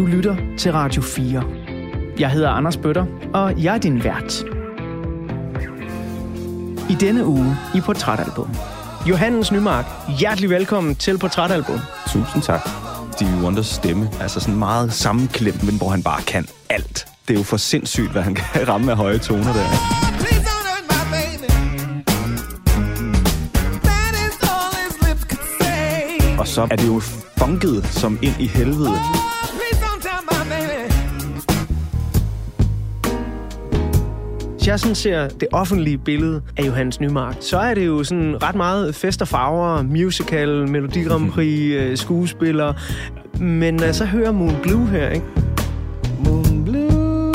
Du lytter til Radio 4. Jeg hedder Anders Bøtter, og jeg er din vært. I denne uge i Portrætalbum. Johannes Nymark, hjertelig velkommen til Portrætalbum. Tusind tak. Stevie Wonders stemme, altså sådan meget sammenklemt, men hvor han bare kan alt. Det er jo for sindssygt, hvad han kan ramme af høje toner der. Og så er det jo funket som ind i helvede. Jeg sådan ser det offentlige billede af Johannes Nymark, så er det jo sådan ret meget fest og farver, musical, Melodi Grand Prix, øh, skuespiller. Men når jeg så hører Moon Blue her, ikke? Moon Blue,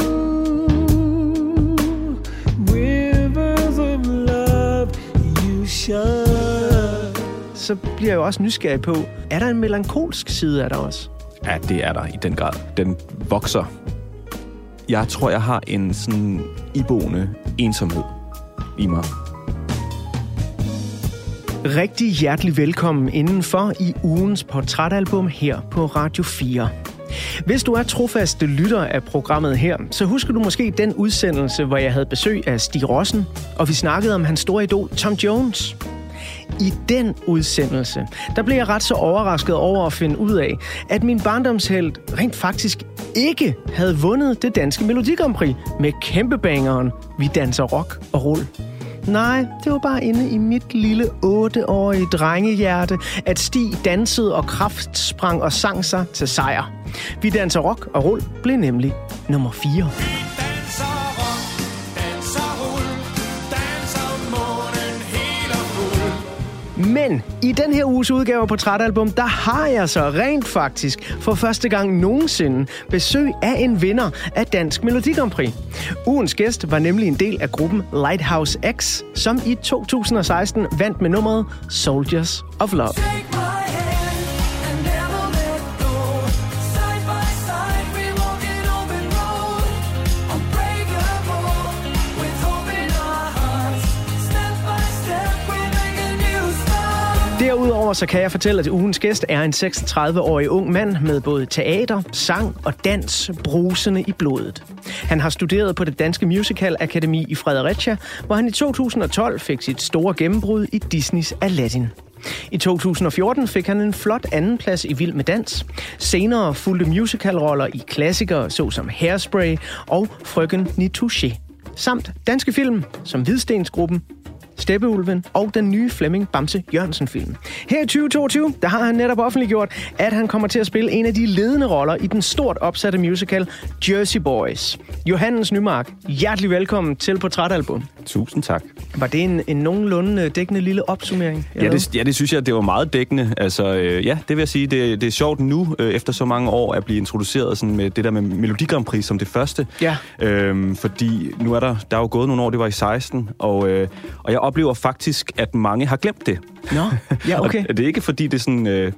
rivers of love, you shine. Så bliver jeg jo også nysgerrig på, er der en melankolsk side af dig også? Ja, det er der i den grad. Den vokser. Jeg tror, jeg har en sådan iboende ensomhed i mig. Rigtig hjertelig velkommen indenfor i ugens portrætalbum her på Radio 4. Hvis du er trofaste lytter af programmet her, så husker du måske den udsendelse, hvor jeg havde besøg af Stig Rossen, og vi snakkede om hans store idol Tom Jones. I den udsendelse, der blev jeg ret så overrasket over at finde ud af, at min barndomshelt rent faktisk ikke havde vundet det danske Melodi Grand Prix med kæmpebangeren Vi danser rock og roll. Nej, det var bare inde i mit lille 8-årige drengehjerte, at Stig dansede og kraft sprang og sang sig til sejr. Vi danser rock og roll blev nemlig nummer 4. Men i den her uges udgave af Portrætalbum, der har jeg så rent faktisk for første gang nogensinde besøg af en vinder af Dansk Melodi Grand Prix. Ugens gæst var nemlig en del af gruppen Lighthouse X, som i 2016 vandt med nummeret Soldiers of Love. Derudover så kan jeg fortælle, at ugens gæst er en 36-årig ung mand med både teater, sang og dans brusende i blodet. Han har studeret på det Danske Musical Akademi i Fredericia, hvor han i 2012 fik sit store gennembrud i Disneys Aladdin. I 2014 fik han en flot andenplads i Vild med Dans. Senere fulgte musicalroller i klassikere såsom Hairspray og Frøken Nitouche Samt danske film som Hvidstensgruppen, Steppeulven og den nye Flemming Bamse Jørgensen film. Her i 2022, der har han netop offentliggjort, at han kommer til at spille en af de ledende roller i den stort opsatte musical Jersey Boys. Johannes Nymark, hjertelig velkommen til Portrætalbum. Tusind tak. Var det en, en nogenlunde dækkende lille opsummering? Ja det, ja, det synes jeg, det var meget dækkende. Altså, øh, ja, det vil jeg sige, det, det er sjovt nu, øh, efter så mange år, at blive introduceret sådan med det der med Melodi Grand Prix som det første. Ja. Øhm, fordi nu er der, der er jo gået nogle år, det var i 16, og, øh, og jeg oplever faktisk, at mange har glemt det. Nå, ja, okay. Og det er ikke, fordi det sådan... Øh,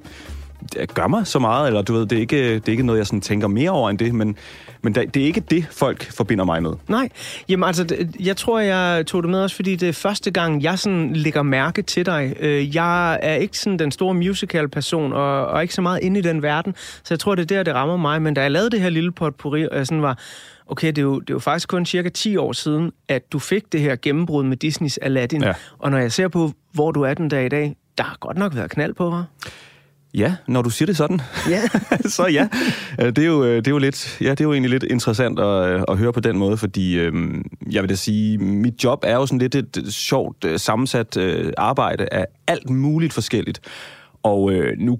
gør mig så meget, eller du ved, det er ikke, det er ikke noget, jeg sådan tænker mere over end det, men, men det er ikke det, folk forbinder mig med. Nej, jamen altså, jeg tror, jeg tog det med også, fordi det er første gang, jeg sådan lægger mærke til dig. Øh, Jeg er ikke sådan den store musical-person, og, og ikke så meget inde i den verden, så jeg tror, det er der, det rammer mig. Men da jeg lavede det her lille potpourri, og jeg sådan var, okay, det er, jo, det er jo faktisk kun cirka 10 år siden, at du fik det her gennembrud med Disneys Aladdin. Ja. Og når jeg ser på, hvor du er den dag i dag, der har godt nok været knald på, hva'? Ja, når du siger det sådan, Ja. så ja. Øh, Det er, jo, øh, det, er jo lidt, ja, det er jo egentlig lidt interessant at, øh, at høre på den måde, fordi øhm, jeg vil da sige, mit job er jo sådan lidt et sjovt sammensat øh, arbejde af alt muligt forskelligt. Og øh, nu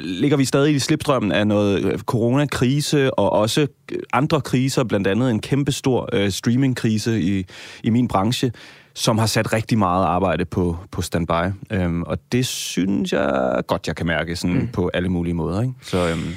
ligger vi stadig i slipstrømmen af noget coronakrise og også andre kriser, blandt andet en kæmpestor øh, streamingkrise i, i min branche, som har sat rigtig meget arbejde på, på standby. Øhm, og det synes jeg godt, jeg kan mærke sådan mm. på alle mulige måder. Ikke? Så øhm,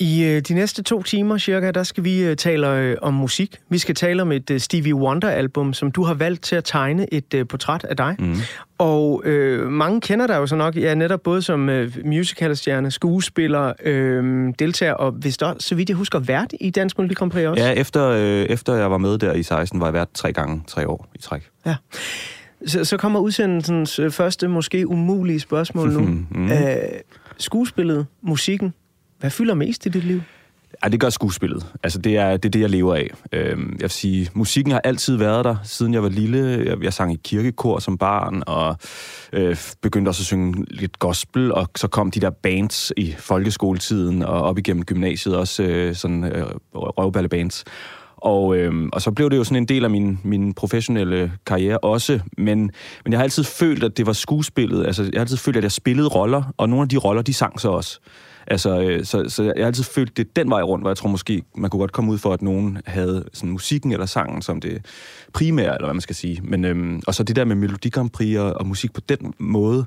I øh, de næste to timer cirka, der skal vi øh, tale øh, om musik. Vi skal tale om et Stevie Wonder-album, som du har valgt til at tegne et portræt af dig. Mm. Og øh, mange kender dig jo så nok, ja, netop både som øh, musicalstjerne, skuespiller, øh, deltager, og hvis der, så vidt jeg husker, vært i Dansk Melodi Grand Prix også. ja, efter, øh, efter jeg var med der i 16, var jeg været tre gange tre år i træk. ja. Så, så kommer udsendelsens første, måske umulige spørgsmål nu. Mm. Øh, skuespillet, musikken, hvad fylder mest i dit liv? Ja, det gør skuespillet. Altså, det er det, er det jeg lever af. Øhm, jeg vil sige, musikken har altid været der, siden jeg var lille. Jeg, jeg sang i kirkekor som barn, og øh, begyndte også at synge lidt gospel, og så kom de der bands i folkeskoletiden, og op igennem gymnasiet også øh, sådan øh, røvballebands. Og, øh, og så blev det jo sådan en del af min, min professionelle karriere også, men, men jeg har altid følt, at det var skuespillet. Altså, jeg har altid følt, at jeg spillede roller, og nogle af de roller, de sang så også. Altså, øh, så, så jeg har altid følt det den vej rundt, hvor jeg tror måske, man kunne godt komme ud for, at nogen havde sådan musikken eller sangen som det primære, eller hvad man skal sige. Men, øhm, og så det der med Melodi Grand Prix og, og musik på den måde,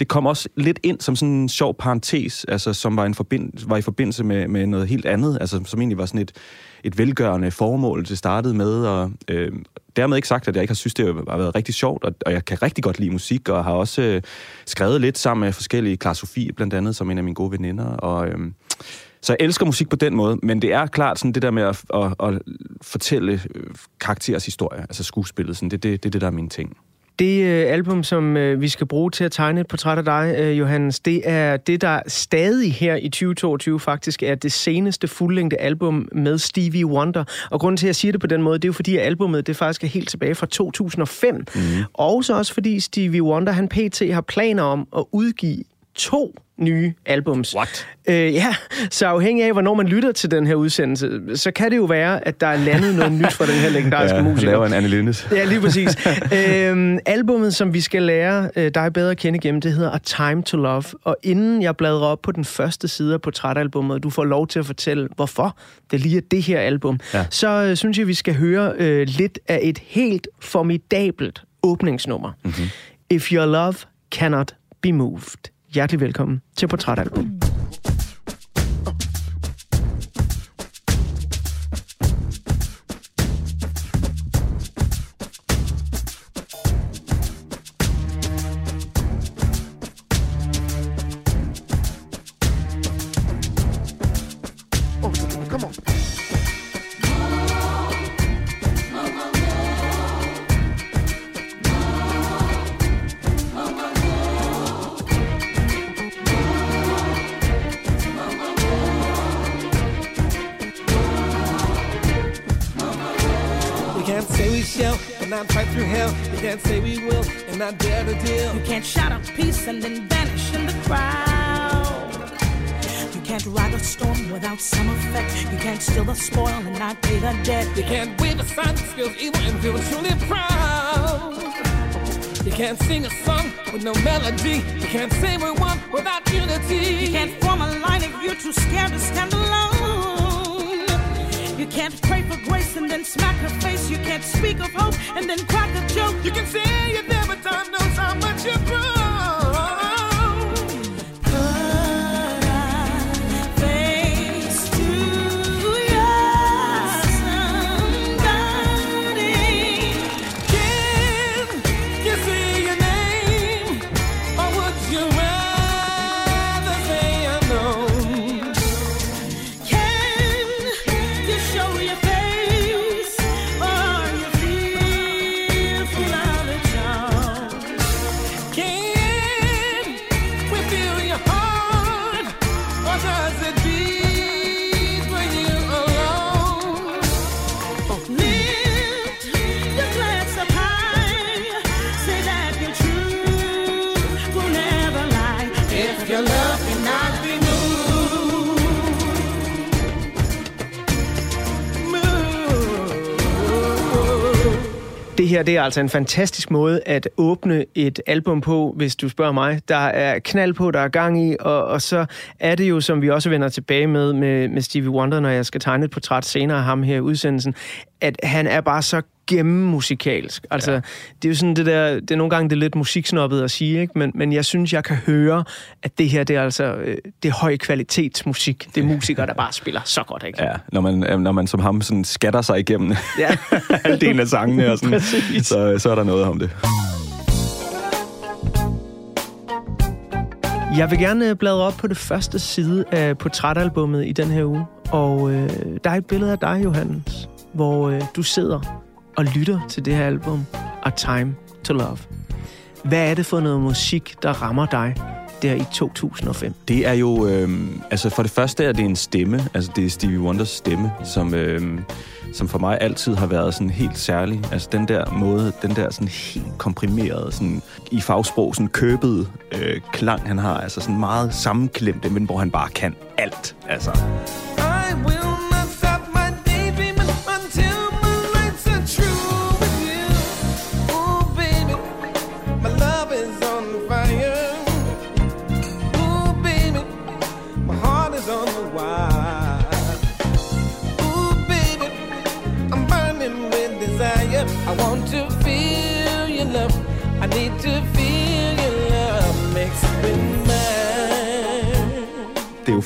det kom også lidt ind som sådan en sjov parentes, altså, som var, en forbind, var i forbindelse med, med noget helt andet, altså, som egentlig var sådan et, et velgørende formål, det startede med, og øh, dermed ikke sagt, at jeg ikke har synes, det har været rigtig sjovt, og, og jeg kan rigtig godt lide musik, og har også øh, skrevet lidt sammen med forskellige, Clara Sofie blandt andet, som en af mine gode veninder, og... Øh, så jeg elsker musik på den måde, men det er klart sådan det der med at, at, at fortælle øh, karakterers historie, altså skuespillet, sådan, det, det, det er det, der er min ting. Det øh, album, som øh, vi skal bruge til at tegne et portræt af dig, øh, Johannes, det er det, der stadig her i 2022 faktisk er det seneste fuldlængde album med Stevie Wonder. Og grunden til, at jeg siger det på den måde, det er jo fordi, at albumet det faktisk er helt tilbage fra 2005. Mm. Og så også fordi Stevie Wonder, han pt. har planer om at udgive to nye albums. What? Øh, ja, så afhængig af, hvornår man lytter til den her udsendelse, så kan det jo være, at der er landet noget nyt fra den her legendariske Ja, musiker. laver en Anne Lindes. Ja, lige præcis. øhm, albummet, som vi skal lære øh, dig bedre at kende igennem, det hedder A Time to Love. Og inden jeg bladrer op på den første side af portrætalbummet, og du får lov til at fortælle, hvorfor det lige er det her album, Ja. så øh, synes jeg, vi skal høre øh, lidt af et helt formidabelt åbningsnummer. Mm-hmm. If Your Love Cannot Be Moved. Hjertelig velkommen til Portrætalbum. Her det er altså en fantastisk måde at åbne et album på, hvis du spørger mig. Der er knald på, der er gang i, og, og så er det jo, som vi også vender tilbage med, med med Stevie Wonder, når jeg skal tegne et portræt senere af ham her i udsendelsen, at han er bare så gennemmusikalsk. Altså, ja. det er jo sådan det der, det er nogle gange det er lidt musiksnobbet at sige, ikke? Men, men jeg synes, jeg kan høre, at det her, det er altså, øh, det er høj kvalitetsmusik. Det er musikere, der bare spiller så godt, ikke? Ja, når man, øh, når man som ham sådan skatter sig igennem Ja. halvdelen af sangene, og sådan, så, så er der noget om det. Jeg vil gerne bladre op på det første side af portrætalbummet i den her uge. Og øh, der er et billede af dig, Johannes, hvor øh, du sidder og lytter til det her album, A Time to Love. Hvad er det for noget musik, der rammer dig der i 2005? Det er jo, øh, altså for det første er det en stemme, altså det er Stevie Wonders stemme, som, øh, som for mig altid har været sådan helt særlig. Altså den der måde, den der sådan helt komprimerede, sådan i fagsprog, sådan købede øh, klang, han har, altså sådan meget sammenklemte, men hvor han bare kan alt, altså.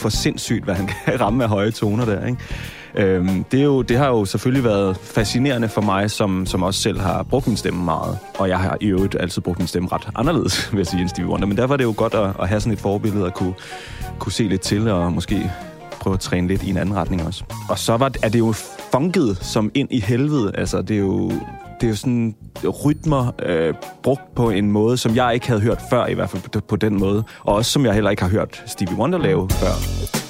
For sindssygt, hvad han kan ramme af høje toner der, ikke? Øhm, det, er jo, det har jo selvfølgelig været fascinerende for mig, som, som også selv har brugt min stemme meget. Og jeg har i øvrigt altid brugt min stemme ret anderledes, vil jeg sige, end Stevie Wonder. Men derfor er det jo godt at, at have sådan et forbillede at kunne, kunne se lidt til, og måske prøve at træne lidt i en anden retning også. Og så var, er det jo funket som ind i helvede. Altså, det er jo, det er jo sådan rytmer øh, brugt på en måde, som jeg ikke havde hørt før, i hvert fald på, på den måde. Og også som jeg heller ikke har hørt Stevie Wonder lave før.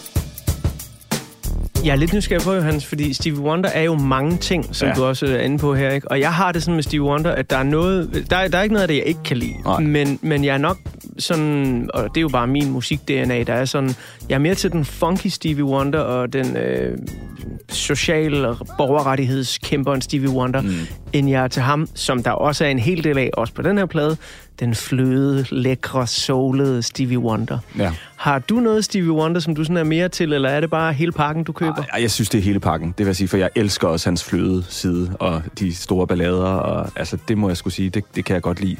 Jeg er lidt nysgerrig på, Johannes, fordi Stevie Wonder er jo mange ting, som ja. Du også er inde på her. Ikke? Og jeg har det sådan med Stevie Wonder, at der er noget... Der, er- der er ikke noget af det, jeg ikke kan lide. Nej. Men, men jeg er nok sådan... Og det er jo bare min musik-DNA, der er sådan... Jeg er mere til den funky Stevie Wonder og den øh, social- og borgerrettighedskæmperen Stevie Wonder, mm. end jeg er til ham, som der også er en hel del af, også på den her plade, den fløde, lækre, soulede Stevie Wonder. Ja. Har du noget Stevie Wonder, som du sådan er mere til, eller er det bare hele pakken, du køber? Ej, jeg synes, det er hele pakken. Det vil jeg sige, for jeg elsker også hans fløde side og de store ballader. Og, altså, det må jeg skulle sige, det, det kan jeg godt lide.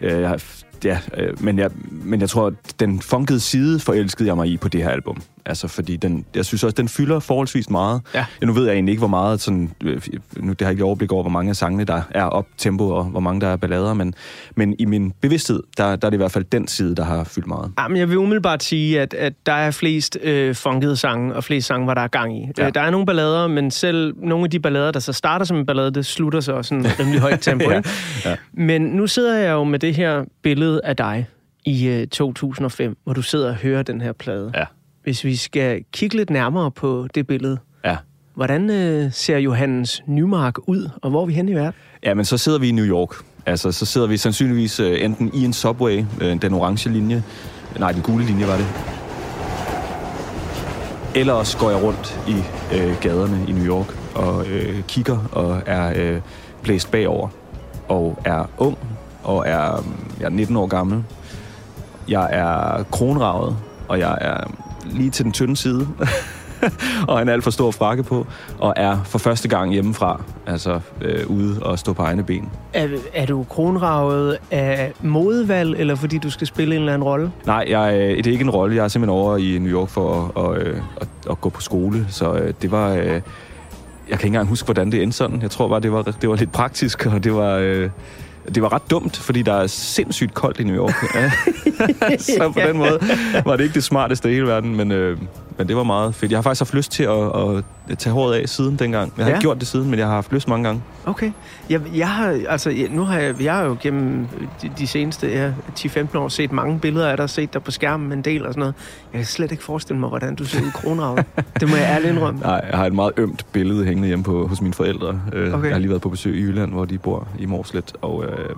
Øh, Jeg, ja, øh, men, jeg, men jeg tror, at den funkede side forelskede jeg mig i på det her album. Altså, fordi den, jeg synes også, den fylder forholdsvis meget. Ja. nu ved jeg egentlig ikke, hvor meget sådan, øh, nu det har jeg ikke overblik over, hvor mange af sangene, der er op tempo, og hvor mange der er ballader, men, men i min bevidsthed, der, der er det i hvert fald den side, der har fyldt meget. Jamen, jeg vil umiddelbart sige, at, at der er flest øh, funkede sange, og flest sange, hvor der er gang i. Ja. Ja. Der er nogle ballader, men selv nogle af de ballader, der så starter som en ballade, det slutter så også sådan rimelig højt tempo. Ja, ikke? ja. Men nu sidder jeg jo med det her billede af dig i øh, 2005, hvor du sidder og hører den her plade. Ja. Hvis vi skal kigge lidt nærmere på det billede, Ja. hvordan øh, ser Johannes Nymark ud, og hvor er vi henne i verden? Ja, men så sidder vi i New York. Altså, så sidder vi sandsynligvis øh, enten i en subway, øh, den orange linje, nej, den gule linje var det. Eller også går jeg rundt i øh, gaderne i New York og øh, kigger og er øh, blæst bagover. Og er ung og er, jeg er 19 år gammel. Jeg er kronravet, og jeg er lige til den tynde side. og en alt for stor frakke på, og er for første gang hjemmefra, altså øh, ude og stå på egne ben. Er, er du kronravet af modevalg, eller fordi du skal spille en eller anden rolle? Nej, jeg, øh, det er ikke en rolle. Jeg er simpelthen over i New York for at, at, at, at, at gå på skole, så øh, det var... Øh, jeg kan ikke engang huske, hvordan det endte sådan. Jeg tror bare, det var, det var lidt praktisk, og det var... Øh, det var ret dumt, fordi der er sindssygt koldt i New York. så på den måde var det ikke det smarteste i hele verden, men, øh, men det var meget fedt. Jeg har faktisk haft lyst til at, at tage håret af siden dengang. Jeg har Ja. ikke gjort det siden, men jeg har haft lyst mange gange. Okay. Jeg, jeg har, altså, nu har jeg, jeg har jo gennem de, de seneste ja, 10-15 år set mange billeder af dig, set dig på skærmen en del og sådan noget. Jeg kan slet ikke forestille mig, hvordan du ser ud kronravet. det må jeg ærligt indrømme. Nej, jeg har et meget ømt billede hængende hjemme på, hos mine forældre. Øh, Okay. Jeg har lige været på besøg i Jylland, hvor de bor i Morslet. Og øh,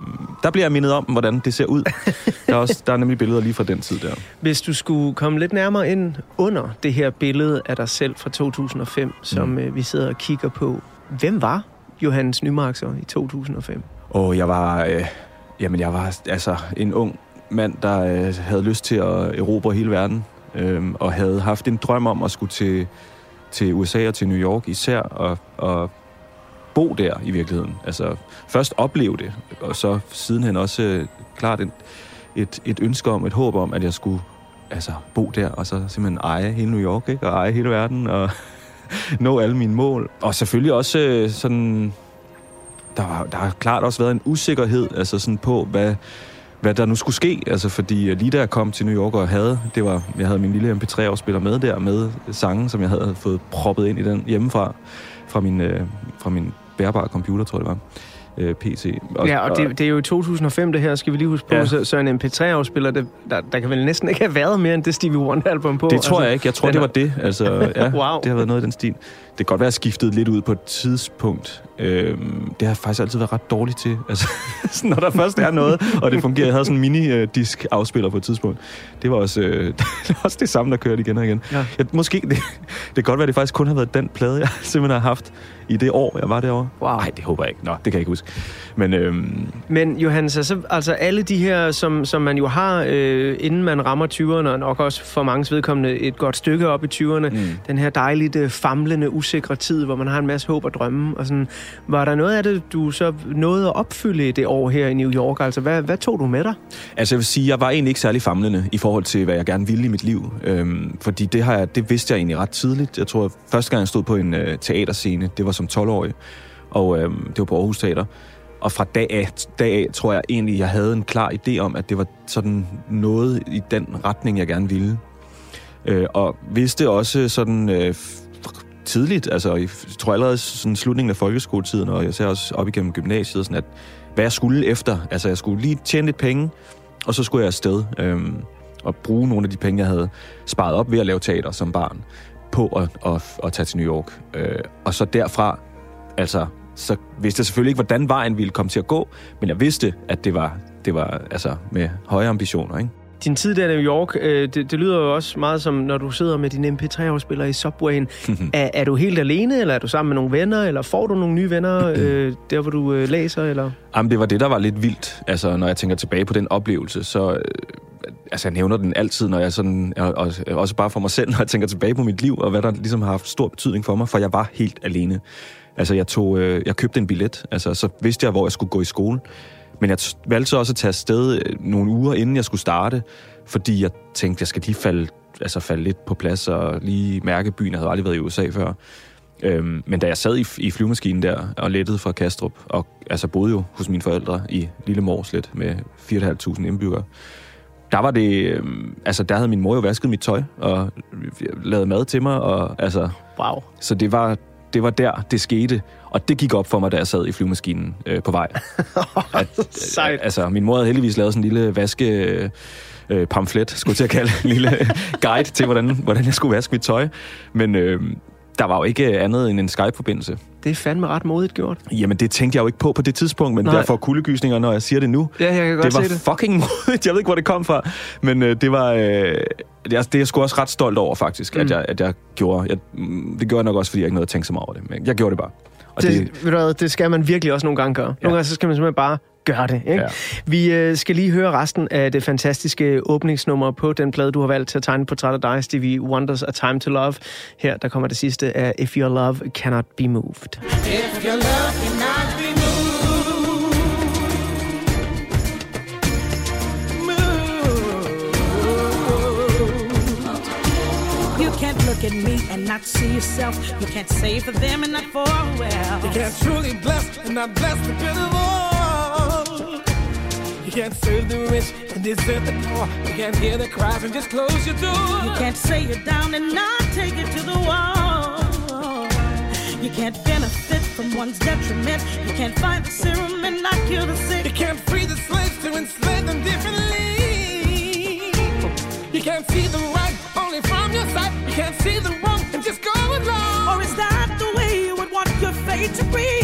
der bliver jeg mindet om, hvordan det ser ud. der, er også, der er nemlig billeder lige fra den tid der. Hvis du skulle komme lidt nærmere ind under det her billede af dig selv fra 2005, som mm. øh, vi sidder og kigger på. Hvem var Johannes Nymark så i 2005? Og jeg var, øh, jamen jeg var altså en ung mand, der øh, havde lyst til at erobre hele verden. Øh, og havde haft en drøm om at skulle til, til USA og til New York især. Og, og bo der i virkeligheden. Altså først opleve det, og så sidenhen også øh, klart et, et, et ønske om, et håb om, at jeg skulle altså, bo der, og så simpelthen eje hele New York, ikke? og eje hele verden, og nå alle mine mål. Og selvfølgelig også øh, sådan, der, var, der har klart også været en usikkerhed altså sådan på, hvad, hvad der nu skulle ske. Altså fordi øh, lige da jeg kom til New York og havde, det var, jeg havde min lille MP3-afspiller med der, med sange, som jeg havde fået proppet ind i den hjemmefra, fra min, øh, fra min bærbare computer, tror jeg det var øh, PC. Ja, og det, det er jo i 2005 det her, skal vi lige huske på. Ja. Så, så en MP3-afspiller, det, der, der kan vel næsten ikke have været mere end det Stevie Wonder-album på. Det tror jeg ikke. Jeg tror, det var det. Altså, ja, Wow. Det har været noget i den stil. Det kan godt være, skiftet lidt ud på et tidspunkt. Øhm, det har jeg faktisk altid været ret dårligt til. Altså, når der først er noget, og det fungerer. Jeg havde sådan en mini-disk-afspiller på et tidspunkt. Det var også, øh, det, var også det samme, der kørte igen og igen. Ja. Jeg, måske, det, det kan godt være, at det faktisk kun har været den plade, jeg simpelthen har haft i det år, jeg var derovre. Wow. Nej, det håber jeg ikke. Nå, det kan jeg ikke huske. Men øhm, Men Johannes, altså, altså alle de her, som, som man jo har, øh, inden man rammer 20'erne, og nok også for mange vedkommende et godt stykke op i 20'erne, mm. den her dejligt øh, famlende, usikre tid, hvor man har en masse håb og drømme. Og sådan, var der noget af det, du så nåede at opfylde i det år her i New York? Altså, hvad, hvad tog du med dig? Altså jeg vil sige, jeg var egentlig ikke særlig famlende i forhold til, hvad jeg gerne ville i mit liv. Øhm, fordi det, har jeg, det vidste jeg egentlig ret tidligt. Jeg tror, at første gang jeg stod på en øh, teaterscene, det var som 12-årig. Og øhm, det var på Aarhus Teater. Og fra dag af, dag af, tror jeg egentlig, jeg havde en klar idé om, at det var sådan noget i den retning, jeg gerne ville. Øh, og vidste også sådan øh, tidligt, altså jeg tror allerede sådan slutningen af folkeskoletiden, og jeg ser også op igennem gymnasiet, sådan at hvad jeg skulle efter. Altså jeg skulle lige tjene lidt penge, og så skulle jeg afsted øhm, og bruge nogle af de penge, jeg havde sparet op ved at lave teater som barn, på at, at, at tage til New York. Øh, og så derfra, altså, så vidste jeg selvfølgelig ikke, hvordan vejen ville komme til at gå, men jeg vidste, at det var, det var altså, med høje ambitioner, ikke? Din tid der i New York, øh, det, det lyder jo også meget som, når du sidder med din MP3-afspiller i Subwayen. er, er du helt alene, eller er du sammen med nogle venner, eller får du nogle nye venner, øh, der hvor du øh, læser, eller... Jamen, det var det, der var lidt vildt. Altså, når jeg tænker tilbage på den oplevelse, så... Øh, altså, jeg nævner den altid, når jeg sådan... Og, og, også bare for mig selv, når jeg tænker tilbage på mit liv, og hvad der ligesom har haft stor betydning for mig, for jeg var helt alene. Altså, jeg, tog, øh, jeg købte en billet, altså, så vidste jeg, hvor jeg skulle gå i skole. Men jeg valgte så også at tage afsted øh, nogle uger, inden jeg skulle starte, fordi jeg tænkte, jeg skal lige falde, altså falde lidt på plads og lige mærke byen. Jeg havde aldrig været i USA før. Øhm, men da jeg sad i, i flyvemaskinen der og lettede fra Kastrup, og altså boede jo hos mine forældre i Lille Morslet med 4.500 indbyggere, der var det, øhm, altså der havde min mor jo vasket mit tøj og lavet mad til mig, og altså, Wow. så det var, det var der, det skete. Og det gik op for mig, da jeg sad i flyvemaskinen øh, på vej. At, Sejt. altså, min mor havde heldigvis lavet sådan en lille vaske... Øh, øh, pamflet, skulle til at kalde en lille guide til, hvordan, hvordan jeg skulle vaske mit tøj. Men øh, der var jo ikke andet end en Skype-forbindelse. Det er fandme ret modigt gjort. Jamen, det tænkte jeg jo ikke på på det tidspunkt, men Nej. Får kuldegysninger, når jeg siger det nu. Ja, jeg kan godt det var se det. fucking modigt. Jeg ved ikke, hvor det kom fra. Men øh, det var... Øh, det, er, det er jeg sgu også ret stolt over, faktisk, mm. at, jeg, at jeg gjorde. Jeg, mm, det gjorde jeg nok også, fordi jeg ikke nåede at tænke så meget over det. Men jeg gjorde det bare. Og Det, det, ved du hvad, det skal man virkelig også nogle gange gøre. Nogle Ja. gange så skal man simpelthen bare gøre det. Ikke? Ja. Vi øh, skal lige høre resten af det fantastiske åbningsnummer på den plade, du har valgt til at tegne portræt af dig, Stevie Wonders A Time to Love. Her der kommer det sidste af If Your Love Cannot Be Moved. If your love cannot look at me and not see yourself. You can't save for them and not for well. You can't truly bless and not bless the pitiful. You can't serve the rich and desert the poor. You can't hear the cries and just close your door. You can't say you're down and not take it to the wall. You can't benefit from one's detriment. You can't find the serum and not cure the sick. You can't free the slaves to enslave them differently. You can't see the only from your sight. You can't see the wrong and just go along. Or is that the way you would want your fate to be?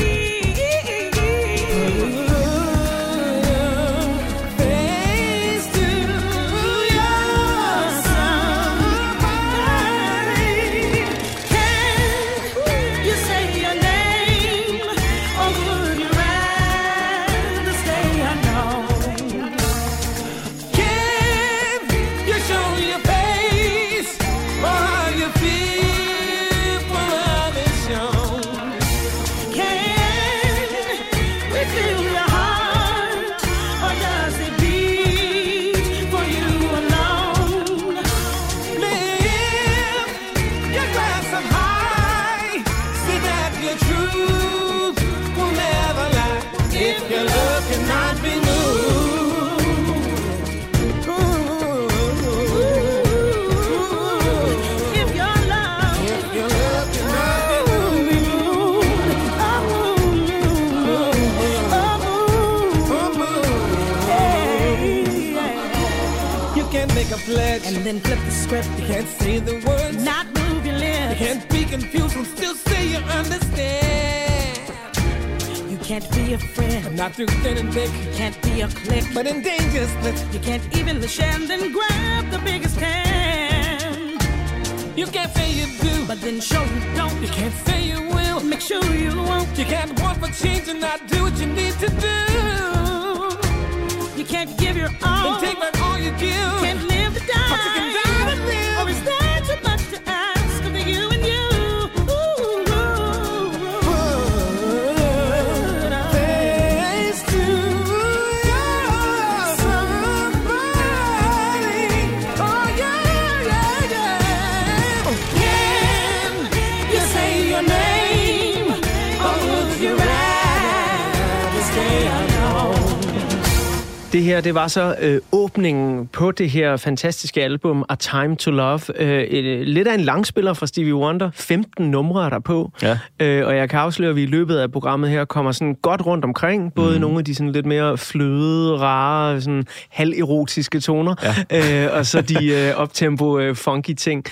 Det her, det var så øh, åbningen på det her fantastiske album, A Time to Love. Øh, et, øh, lidt af en langspiller fra Stevie Wonder. 15 numre er der på. Ja. Øh, og jeg kan afsløre, at vi i løbet af programmet her kommer sådan godt rundt omkring. Både mm. nogle af de sådan lidt mere fløde, rare, sådan halverotiske toner. Ja. Øh, og så de øh, optempo øh, funky ting.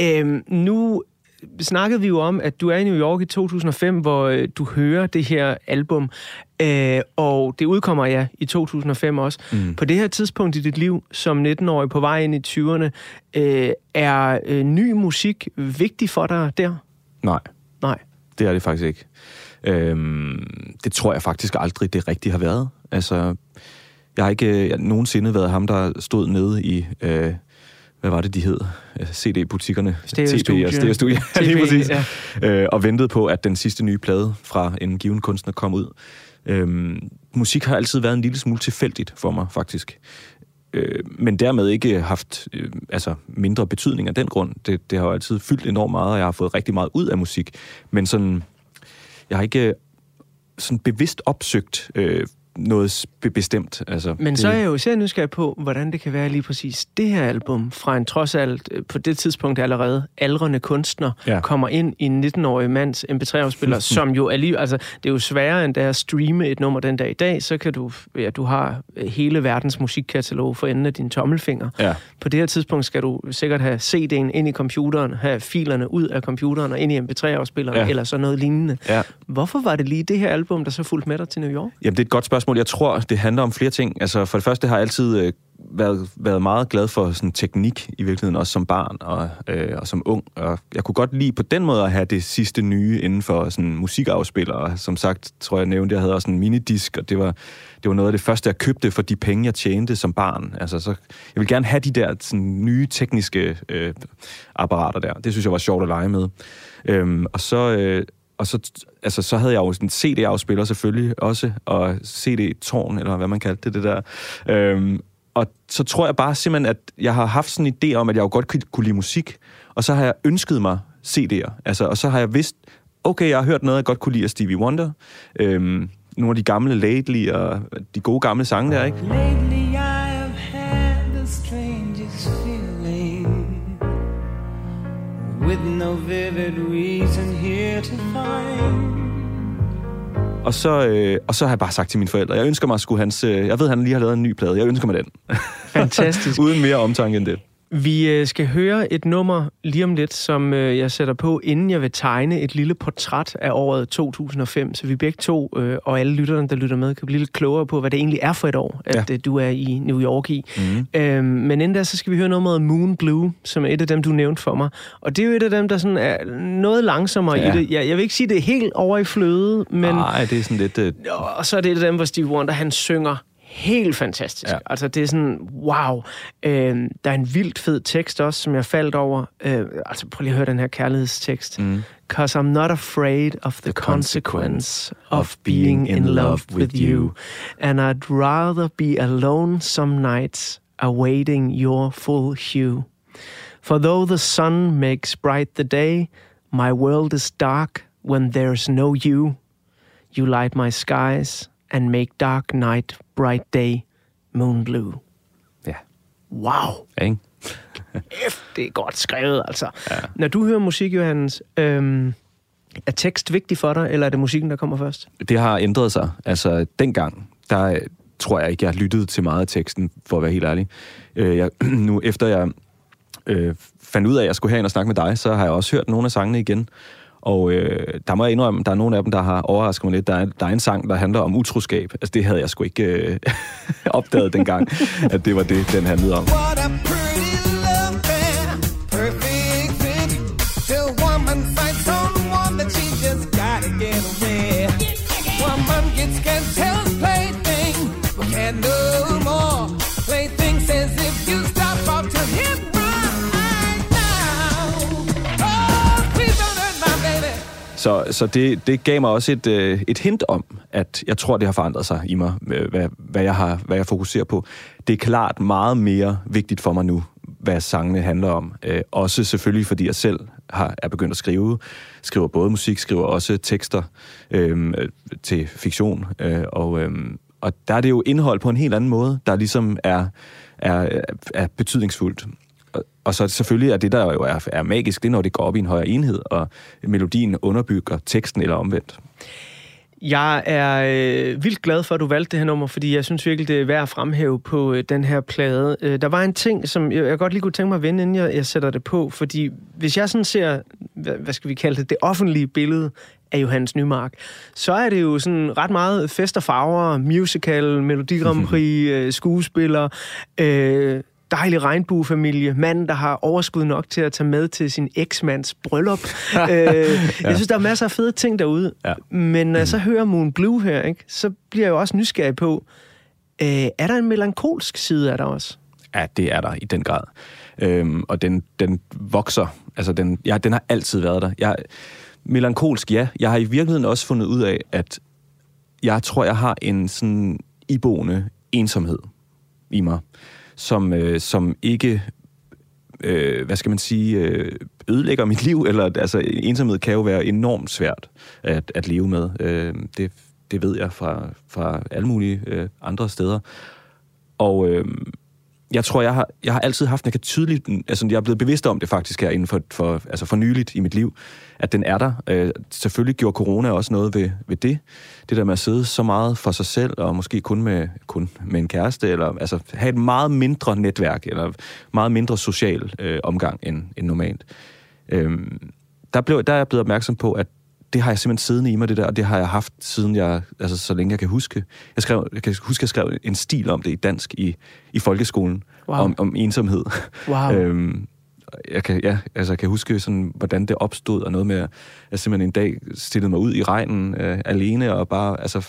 Øh, nu snakkede vi jo om, at du er i New York i 2005, hvor øh, du hører det her album, øh, og det udkommer ja i 2005 også. Mm. På det her tidspunkt i dit liv, som 19-årig på vej ind i 20'erne, øh, er øh, ny musik vigtig for dig der? Nej, Nej. det er det faktisk ikke. Øhm, det tror jeg faktisk aldrig, det rigtigt har været. Altså, jeg har ikke øh, jeg har nogensinde været ham, der stod nede i... Øh, hvad var det, de hed? Øh, CD-butikkerne. Stereostudio. TP og. Ja, lige præcis. ja. Øh, og ventede på, at den sidste nye plade fra en given kunstner kom ud. Øhm, musik har altid været en lille smule tilfældigt for mig, faktisk. Øh, men dermed ikke haft øh, altså mindre betydning af den grund. Det, det har jo altid fyldt enormt meget, og jeg har fået rigtig meget ud af musik. Men sådan, jeg har ikke sådan bevidst opsøgt øh, noget bestemt. Altså, Men det, så er jeg jo især nysgerrig på, hvordan det kan være lige præcis det her album, fra en trods alt øh, på det tidspunkt allerede aldrende kunstner, Ja. kommer ind i en 19-årig mands MP3-afspiller, som jo lige, altså det er jo sværere end det at streame et nummer den dag i dag, så kan du, ja, du har hele verdens musikkatalog for enden af din tommelfinger. Ja. På det her tidspunkt skal du sikkert have CD'en ind i computeren, have filerne ud af computeren og ind i MP3-afspilleren, Ja. ja. eller sådan noget lignende. Ja. Hvorfor var det lige det her album, der så fulgte med dig til New York? Jamen, det er et godt spørgsmål. Jeg tror, det handler om flere ting. Altså, for det første har jeg altid øh, været, været meget glad for sådan, teknik, i virkeligheden også som barn og, øh, og som ung. Og jeg kunne godt lide på den måde at have det sidste nye inden for sådan, musikafspiller. Og som sagt, tror jeg nævnte, jeg havde også en minidisk, og det var, det var noget af det første, jeg købte for de penge, jeg tjente som barn. Altså, så, jeg vil gerne have de der sådan, nye tekniske øh, apparater der. Det synes jeg var sjovt at lege med. Øhm, og så... Øh, og så, altså, så havde jeg jo en CD-afspiller selvfølgelig også, og CD-tårn, eller hvad man kaldte det, det der. Øhm, og så tror jeg bare simpelthen, at jeg har haft sådan en idé om, at jeg jo godt kunne- kunne lide musik, og så har jeg ønsket mig CD'er. Altså, og så har jeg vidst, okay, jeg har hørt noget, jeg godt kunne lide af Stevie Wonder. Øhm, nogle af de gamle Lately og de gode gamle sange der, ikke? Lately I have had the strangest feeling with no vivid reason. Og så, øh, og så har jeg bare sagt til mine forældre, jeg ønsker mig at skulle hans... Øh, jeg ved, han lige har lavet en ny plade. Jeg ønsker mig den. Fantastisk. Uden mere omtanke end det. Vi øh, skal høre et nummer lige om lidt, som øh, jeg sætter på, inden jeg vil tegne et lille portræt af året 2005, så vi begge to øh, og alle lytterne, der lytter med, kan blive lidt klogere på, hvad det egentlig er for et år, at Ja. du er i New York i. Mm. Øhm, men inden da, så skal vi høre noget med Moon Blue, som er et af dem, du nævnte for mig. Og det er jo et af dem, der sådan er noget langsommere Ja. i det. Jeg, jeg vil ikke sige, det er helt over i fløde, men... Nej, det er sådan lidt... Øh, Og så er det et af dem, hvor Steve Wonder, han synger helt fantastisk. Ja. Altså, det er sådan, wow. Øh, der er en vildt fed tekst også, som jeg faldt over. Øh, altså, prøv lige at høre den her kærlighedstekst. Mm. Cause I'm not afraid of the, the consequence of being in love with you. And I'd rather be alone some nights awaiting your full hue. For though the sun makes bright the day, my world is dark when there's no you. You light my skies and make dark night bright day, moon blue. ja, Wow, ja, ikke? F, det er godt skrevet, altså. Ja. Når du hører musik, Johannes, øhm, er tekst vigtig for dig, eller er det musikken, der kommer først? det har ændret sig. Altså, dengang, der, tror jeg ikke, jeg har lyttet til meget af teksten, for at være helt ærlig. Øh, jeg, nu efter jeg øh, fandt ud af, at jeg skulle herind og snakke med dig, så har jeg også hørt nogle af sangene igen. Og øh, der må jeg indrømme, der er nogle af dem, der har overrasket mig lidt. Der er, der er en sang, der handler om utroskab. Altså, det havde jeg sgu ikke øh, opdaget dengang, at det var det, den handlede om. Perfect fit. Woman fights on that she just gotta get away. Så, så det, det gav mig også et, øh, et hint om, at jeg tror, det har forandret sig i mig, hvad, hvad, jeg har, hvad jeg fokuserer på. Det er klart meget mere vigtigt for mig nu, hvad sangene handler om. Øh, også selvfølgelig, fordi jeg selv har, er begyndt at skrive. Skriver både musik, skriver også tekster øhm, øh, til fiktion. Øh, og, øh, og der er det jo indhold på en helt anden måde, der ligesom er, er, er betydningsfuldt. Og- så selvfølgelig er det, der jo er, er magisk, det er, når det går op i en højere enhed, og melodien underbygger teksten eller omvendt. Jeg er øh, vildt glad for, at du valgte det her nummer, fordi jeg synes virkelig, det er værd at fremhæve på øh, den her plade. Øh, der var en ting, som jeg, jeg godt lige kunne tænke mig at vende, inden jeg, jeg sætter det på, fordi hvis jeg sådan ser, hvad, hvad skal vi kalde det, det offentlige billede af Johannes Nymark, så er det jo sådan ret meget fest og farver, musical, Melodi Grand Prix, øh, skuespiller, øh, dejlig regnbuefamilie, mand, der har overskud nok til at tage med til sin eksmands bryllup. øh, jeg synes, der er masser af fede ting derude. Ja. Men når jeg så hører Moon Blue her, ikke, så bliver jeg jo også nysgerrig på, øh, er der en melankolsk side af dig også? Ja, det er der i den grad. Øhm, og den, den vokser. Altså, den, ja, den har altid været der. Jeg, melankolsk, ja. Jeg har i virkeligheden også fundet ud af, at jeg tror, jeg har en sådan iboende ensomhed i mig, som, øh, som ikke, øh, hvad skal man sige, øh, ødelægger mit liv. Eller, altså, ensomhed kan jo være enormt svært at, at leve med. Øh, det, det ved jeg fra, fra alle mulige øh, andre steder. Og øh, jeg tror, jeg har, jeg har altid haft, jeg kan tydeligt, altså jeg er blevet bevidst om det faktisk her inden for, for, altså for nyligt i mit liv, at den er der. Øh, selvfølgelig gjorde corona også noget ved, ved det. Det der med at sidde så meget for sig selv, og måske kun med, kun med en kæreste, eller altså have et meget mindre netværk, eller meget mindre social øh, omgang end, end normalt. Øh, der, blev, der er jeg blevet opmærksom på, at det har jeg simpelthen siddende i mig, det der, og det har jeg haft siden jeg, altså så længe jeg kan huske. Jeg, skrev, jeg kan huske, jeg skrev en stil om det i dansk i, i folkeskolen, Wow. om, om ensomhed. Wow. øhm, jeg kan, ja, altså, jeg kan huske, sådan, hvordan det opstod, og noget med, at jeg simpelthen en dag stillede mig ud i regnen øh, alene, og bare altså,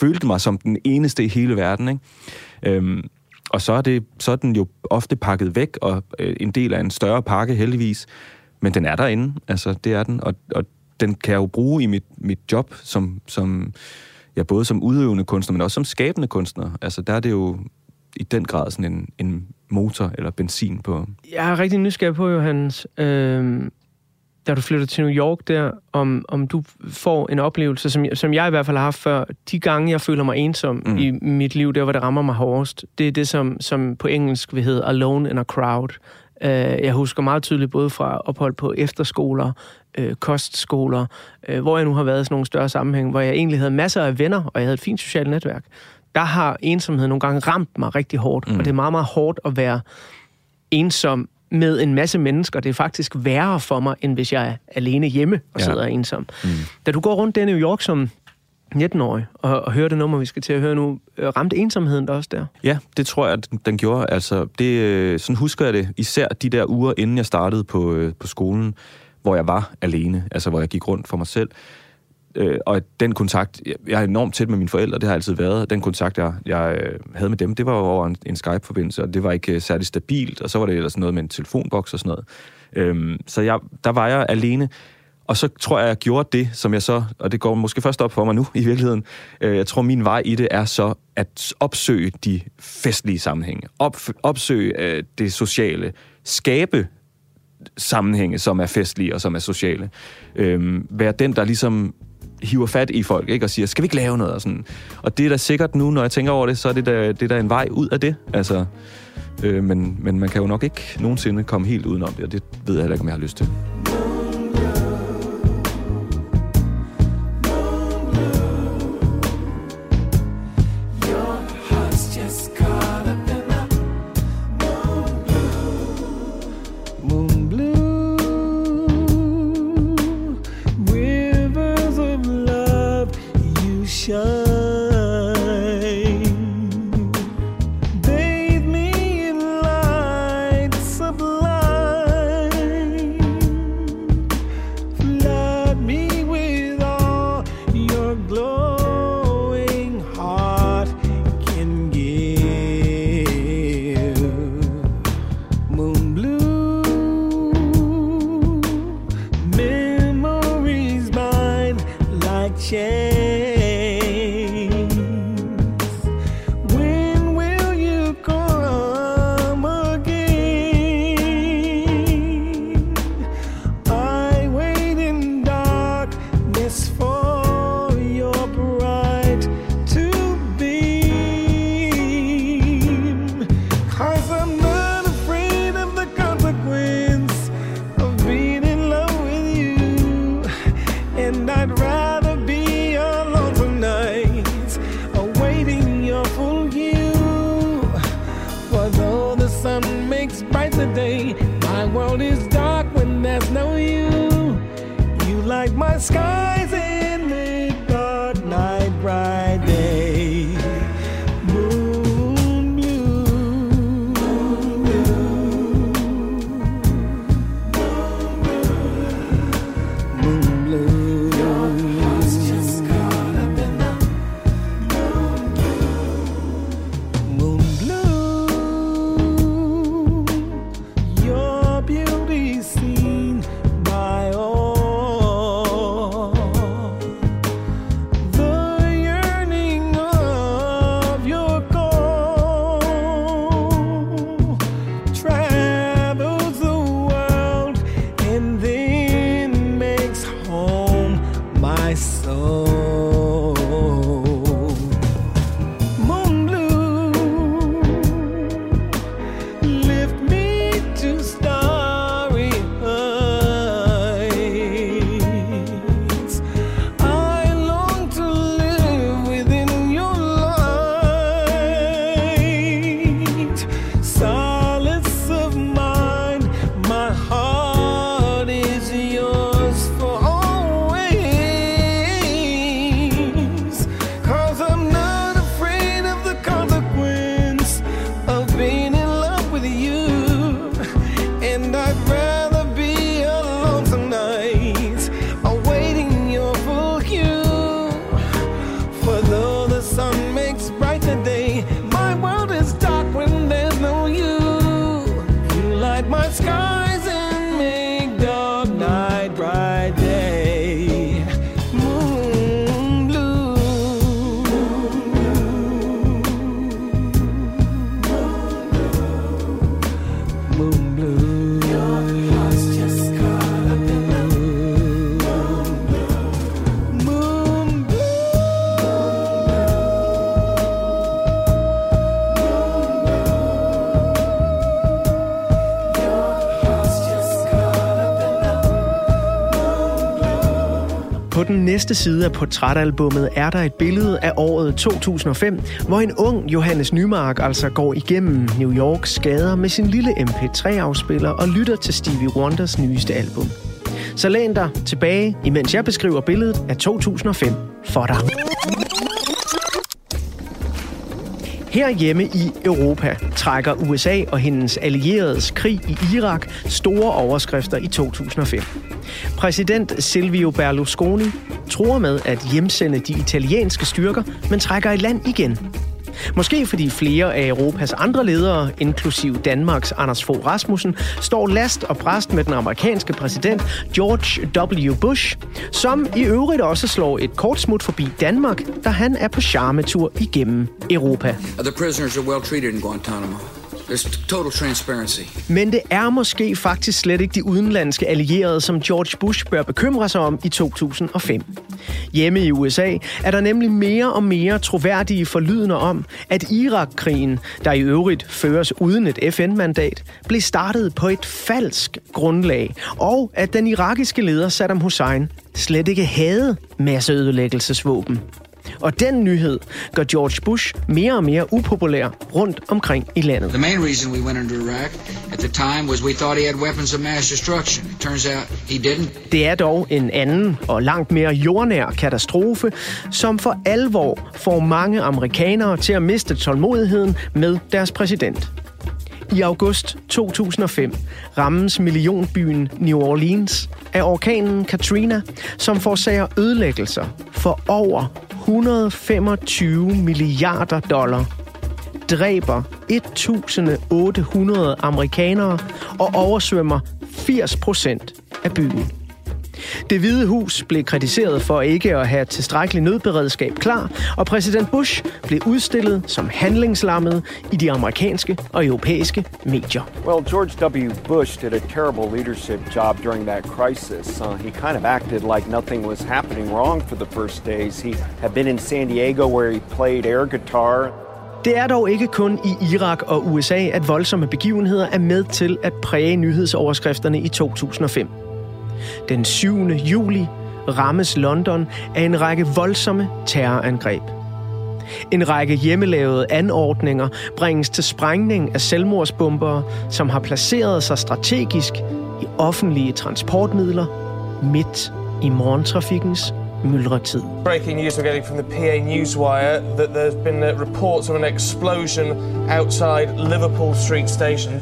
følte mig som den eneste i hele verden. Ikke? Øhm, og så er, det, så er den jo ofte pakket væk, og øh, en del af en større pakke heldigvis, men den er derinde, altså det er den, og, og den kan jeg jo bruge i mit, mit job, som, som ja, både som udøvende kunstner, men også som skabende kunstner. Altså der er det jo i den grad sådan en, en motor eller benzin på. Jeg er rigtig nysgerrig på, Johannes, øh, da du flytter til New York der, om, om du får en oplevelse, som, som jeg i hvert fald har haft før. De gange, jeg føler mig ensom mm. i mit liv, der hvor det rammer mig hårdest, det er det, som, som på engelsk vil hedde alone in a crowd. Øh, jeg husker meget tydeligt både fra ophold på efterskoler, øh, kostskoler, øh, hvor jeg nu har været i sådan nogle større sammenhæng, hvor jeg egentlig havde masser af venner, og jeg havde et fint socialt netværk. Der har ensomhed nogle gange ramt mig rigtig hårdt, mm. og det er meget, meget hårdt at være ensom med en masse mennesker. Det er faktisk værre for mig, end hvis jeg er alene hjemme og Ja. sidder ensom. Mm. Da du går rundt i New York som 19-årig og, og høre det nummer, vi skal til at høre nu, øh, ramte ensomheden der også der? Ja, det tror jeg, at den- gjorde. Altså, det, øh, sådan husker jeg det. Især de der uger, inden jeg startede på, øh, på skolen, hvor jeg var alene. Altså, hvor jeg gik rundt for mig selv. Øh, og den kontakt, jeg- er enormt tæt med mine forældre, det har altid været. Den kontakt, jeg, jeg havde med dem, det var over en, en Skype-forbindelse, og det var ikke særlig stabilt, og så var det ellers noget med en telefonboks og sådan noget. Øhm, så jeg, der var jeg alene, og så tror jeg, jeg gjorde det, som jeg så, og det går måske først op for mig nu i virkeligheden, øh, jeg tror, min vej i det er så at opsøge de festlige sammenhænge, op, opsøge øh, det sociale, skabe sammenhænge, som er festlige og som er sociale. Øh, være den, der ligesom hiver fat i folk, ikke? og siger, skal vi ikke lave noget? Og, sådan. og det er da sikkert nu, når jeg tænker over det, så er det da, det er da en vej ud af det. Altså, øh, men, men man kan jo nok ikke nogensinde komme helt udenom det, og det ved jeg heller ikke, om jeg har lyst til. Næste side af portrætalbummet er der et billede af året 2005, hvor en ung Johannes Nymark altså går igennem New Yorks gader med sin lille MP3-afspiller og lytter til Stevie Wonders nyeste album. Så læn dig tilbage, imens jeg beskriver billedet af 2005 for dig. Her hjemme i Europa trækker USA og hendes allieredes krig i Irak store overskrifter i 2005. Præsident Silvio Berlusconi tror med at hjemsende de italienske styrker, men trækker i land igen. Måske fordi flere af Europas andre ledere, inklusiv Danmarks Anders Fogh Rasmussen, står last og præst med den amerikanske præsident George W. Bush, som i øvrigt også slår et kort smut forbi Danmark, da han er på charmetur igennem Europa. The prisoners are well treated in Guantanamo. There's total transparency. Men det er måske faktisk slet ikke de udenlandske allierede, som George Bush bør bekymre sig om i 2005. Hjemme i USA er der nemlig mere og mere troværdige forlydende om, at Irak-krigen, der i øvrigt føres uden et FN-mandat, blev startet på et falsk grundlag, og at den irakiske leder Saddam Hussein slet ikke havde masseødelæggelsesvåben. Og den nyhed gør George Bush mere og mere upopulær rundt omkring i landet. The main reason we went into Iraq at the time was we thought he had weapons of mass destruction. It turns out he didn't. Det er dog en anden og langt mere jordnær katastrofe, som for alvor får mange amerikanere til at miste tålmodigheden med deres præsident. I august 2005 rammes millionbyen New Orleans af orkanen Katrina, som forårsager ødelæggelser for over 125 milliarder dollar, dræber 1.800 amerikanere og oversvømmer 80 procent af byen. Det hvide hus blev kritiseret for ikke at have tilstrækkelig nødberedskab klar, og præsident Bush blev udstillet som handlingslammet i de amerikanske og europæiske medier. Well, George W. Bush did a terrible leadership job during that crisis. Uh, he kind of acted like nothing was happening wrong for the first days. He had been in San Diego where he played air guitar. Det er dog ikke kun i Irak og USA, at voldsomme begivenheder er med til at præge nyhedsoverskrifterne i 2005. Den 7. juli rammes London af en række voldsomme terrorangreb. En række hjemmelavede anordninger bringes til sprængning af selvmordsbombere, som har placeret sig strategisk i offentlige transportmidler midt i morgentrafikkens myldretid. Breaking news we're getting from the PA Newswire that there's been reports of an explosion outside Liverpool Street Station.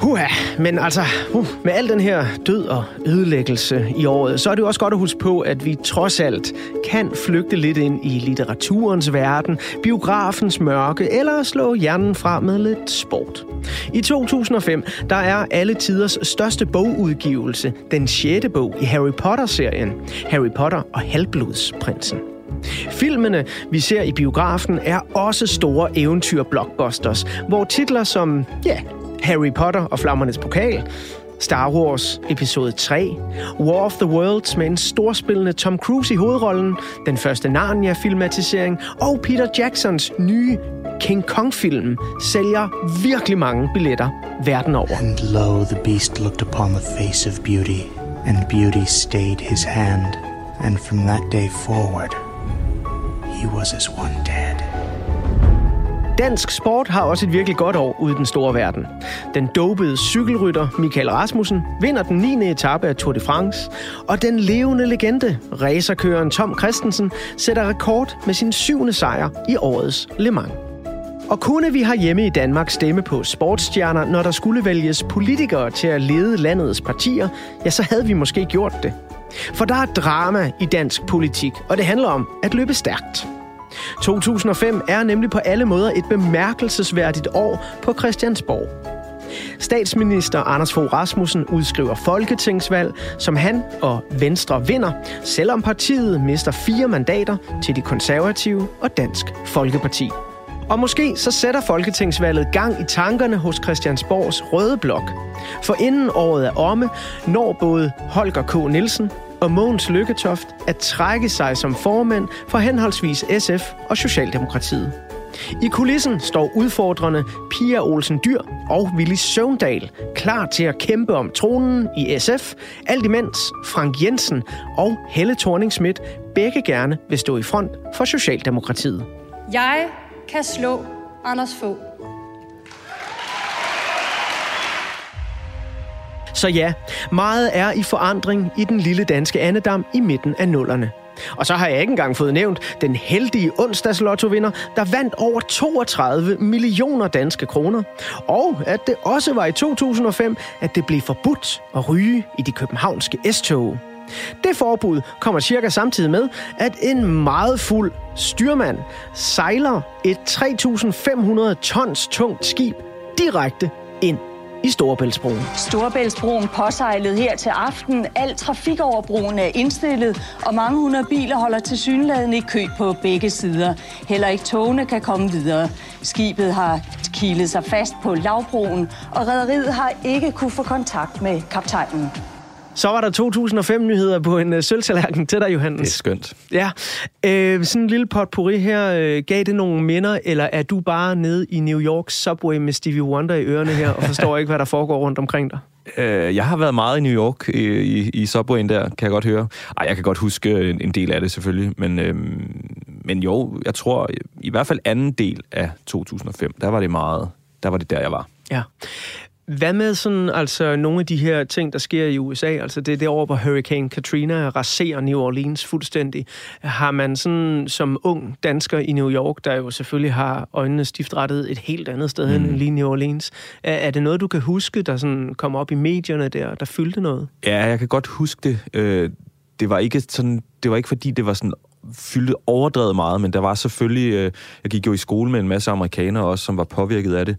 Huha, men altså, uh, med al den her død og ødelæggelse i året, så er det jo også godt at huske på, at vi trods alt kan flygte lidt ind i litteraturens verden, biografens mørke, eller slå hjernen fra med lidt sport. I 2005, der er alle tiders største bogudgivelse, den sjette bog i Harry Potter-serien, Harry Potter og Halvblodsprinsen. Filmene, vi ser i biografen, er også store eventyr-blockbusters, hvor titler som, ja, Harry Potter og Flammernes Pokal, Star Wars episode 3, War of the Worlds med en storspillende Tom Cruise i hovedrollen, den første Narnia-filmatisering og Peter Jacksons nye King Kong-film sælger virkelig mange billetter verden over. And lo, the beast looked upon the face of beauty, and beauty stayed his hand, and from that day forward, he was as one dead. Dansk sport har også et virkelig godt år ude i den store verden. Den dopede cykelrytter Michael Rasmussen vinder den 9. etape af Tour de France, og den levende legende, racerkøren Tom Christensen, sætter rekord med sin syvende sejr i årets Le Mans. Og kunne vi hjemme i Danmark stemme på sportsstjerner, når der skulle vælges politikere til at lede landets partier, ja, så havde vi måske gjort det. For der er drama i dansk politik, og det handler om at løbe stærkt. 2005 er nemlig på alle måder et bemærkelsesværdigt år på Christiansborg. Statsminister Anders Fogh Rasmussen udskriver folketingsvalg, som han og Venstre vinder, selvom partiet mister fire mandater til de konservative og Dansk Folkeparti. Og måske så sætter folketingsvalget gang i tankerne hos Christiansborgs røde blok. For inden året er omme, når både Holger K. Nielsen og Mogens Lykketoft at trække sig som formand for henholdsvis SF og Socialdemokratiet. I kulissen står udfordrende Pia Olsen Dyr og Willy Søvndal klar til at kæmpe om tronen i SF, alt imens Frank Jensen og Helle thorning Schmidt begge gerne vil stå i front for Socialdemokratiet. Jeg kan slå Anders Fogh. Så ja, meget er i forandring i den lille danske andedam i midten af nullerne. Og så har jeg ikke engang fået nævnt den heldige onsdagslottovinder, der vandt over 32 millioner danske kroner. Og at det også var i 2005, at det blev forbudt at ryge i de københavnske S-tog. Det forbud kommer cirka samtidig med, at en meget fuld styrmand sejler et 3.500 tons tungt skib direkte ind i Storebæltsbroen. Storebæltsbroen påsejlede her til aften. Al trafik over broen er indstillet, og mange hundrede biler holder til synladen i kø på begge sider. Heller ikke togene kan komme videre. Skibet har kilet sig fast på lavbroen, og rederiet har ikke kunne få kontakt med kaptajnen. Så var der 2005-nyheder på en uh, sølvtallerken til dig, Johannes. Det er skønt. Ja, øh, sådan en lille potpourri her. Øh, gav det nogle minder, eller er du bare nede i New York Subway med Stevie Wonder i ørerne her, og forstår ikke, hvad der foregår rundt omkring dig? Øh, jeg har været meget i New York i, i, i Subwayen der, kan jeg godt høre. Ej, jeg kan godt huske en, en del af det selvfølgelig, men, øhm, men jo, jeg tror i hvert fald anden del af 2005, der var det meget, der var det der, jeg var. Ja. Hvad med sådan, altså, nogle af de her ting, der sker i USA? Altså, det er år, hvor Hurricane Katrina raserer New Orleans fuldstændig. Har man sådan, som ung dansker i New York, der jo selvfølgelig har øjnene stift rettet et helt andet sted mm. end lige New Orleans, er, er det noget, du kan huske, der sådan kom op i medierne der, der fyldte noget? Ja, jeg kan godt huske det. Øh, det var ikke sådan, det var ikke fordi, det var sådan fyldte overdrevet meget, men der var selvfølgelig, øh, jeg gik jo i skole med en masse amerikanere også, som var påvirket af det.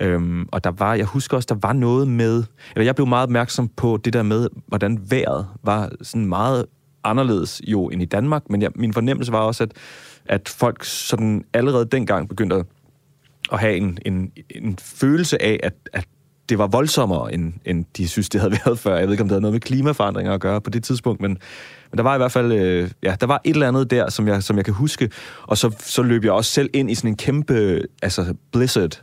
Øhm, og der var, jeg husker også, der var noget med, eller jeg blev meget opmærksom på det der med, hvordan vejret var sådan meget anderledes jo end i Danmark, men jeg, min fornemmelse var også, at, at folk sådan allerede dengang begyndte at, at have en, en, en følelse af, at, at det var voldsommere, end, end de synes, det havde været før. Jeg ved ikke, om det havde noget med klimaforandringer at gøre på det tidspunkt, men, men der var i hvert fald øh, ja, der var et eller andet der, som jeg, som jeg kan huske. Og så, så løb jeg også selv ind i sådan en kæmpe altså blizzard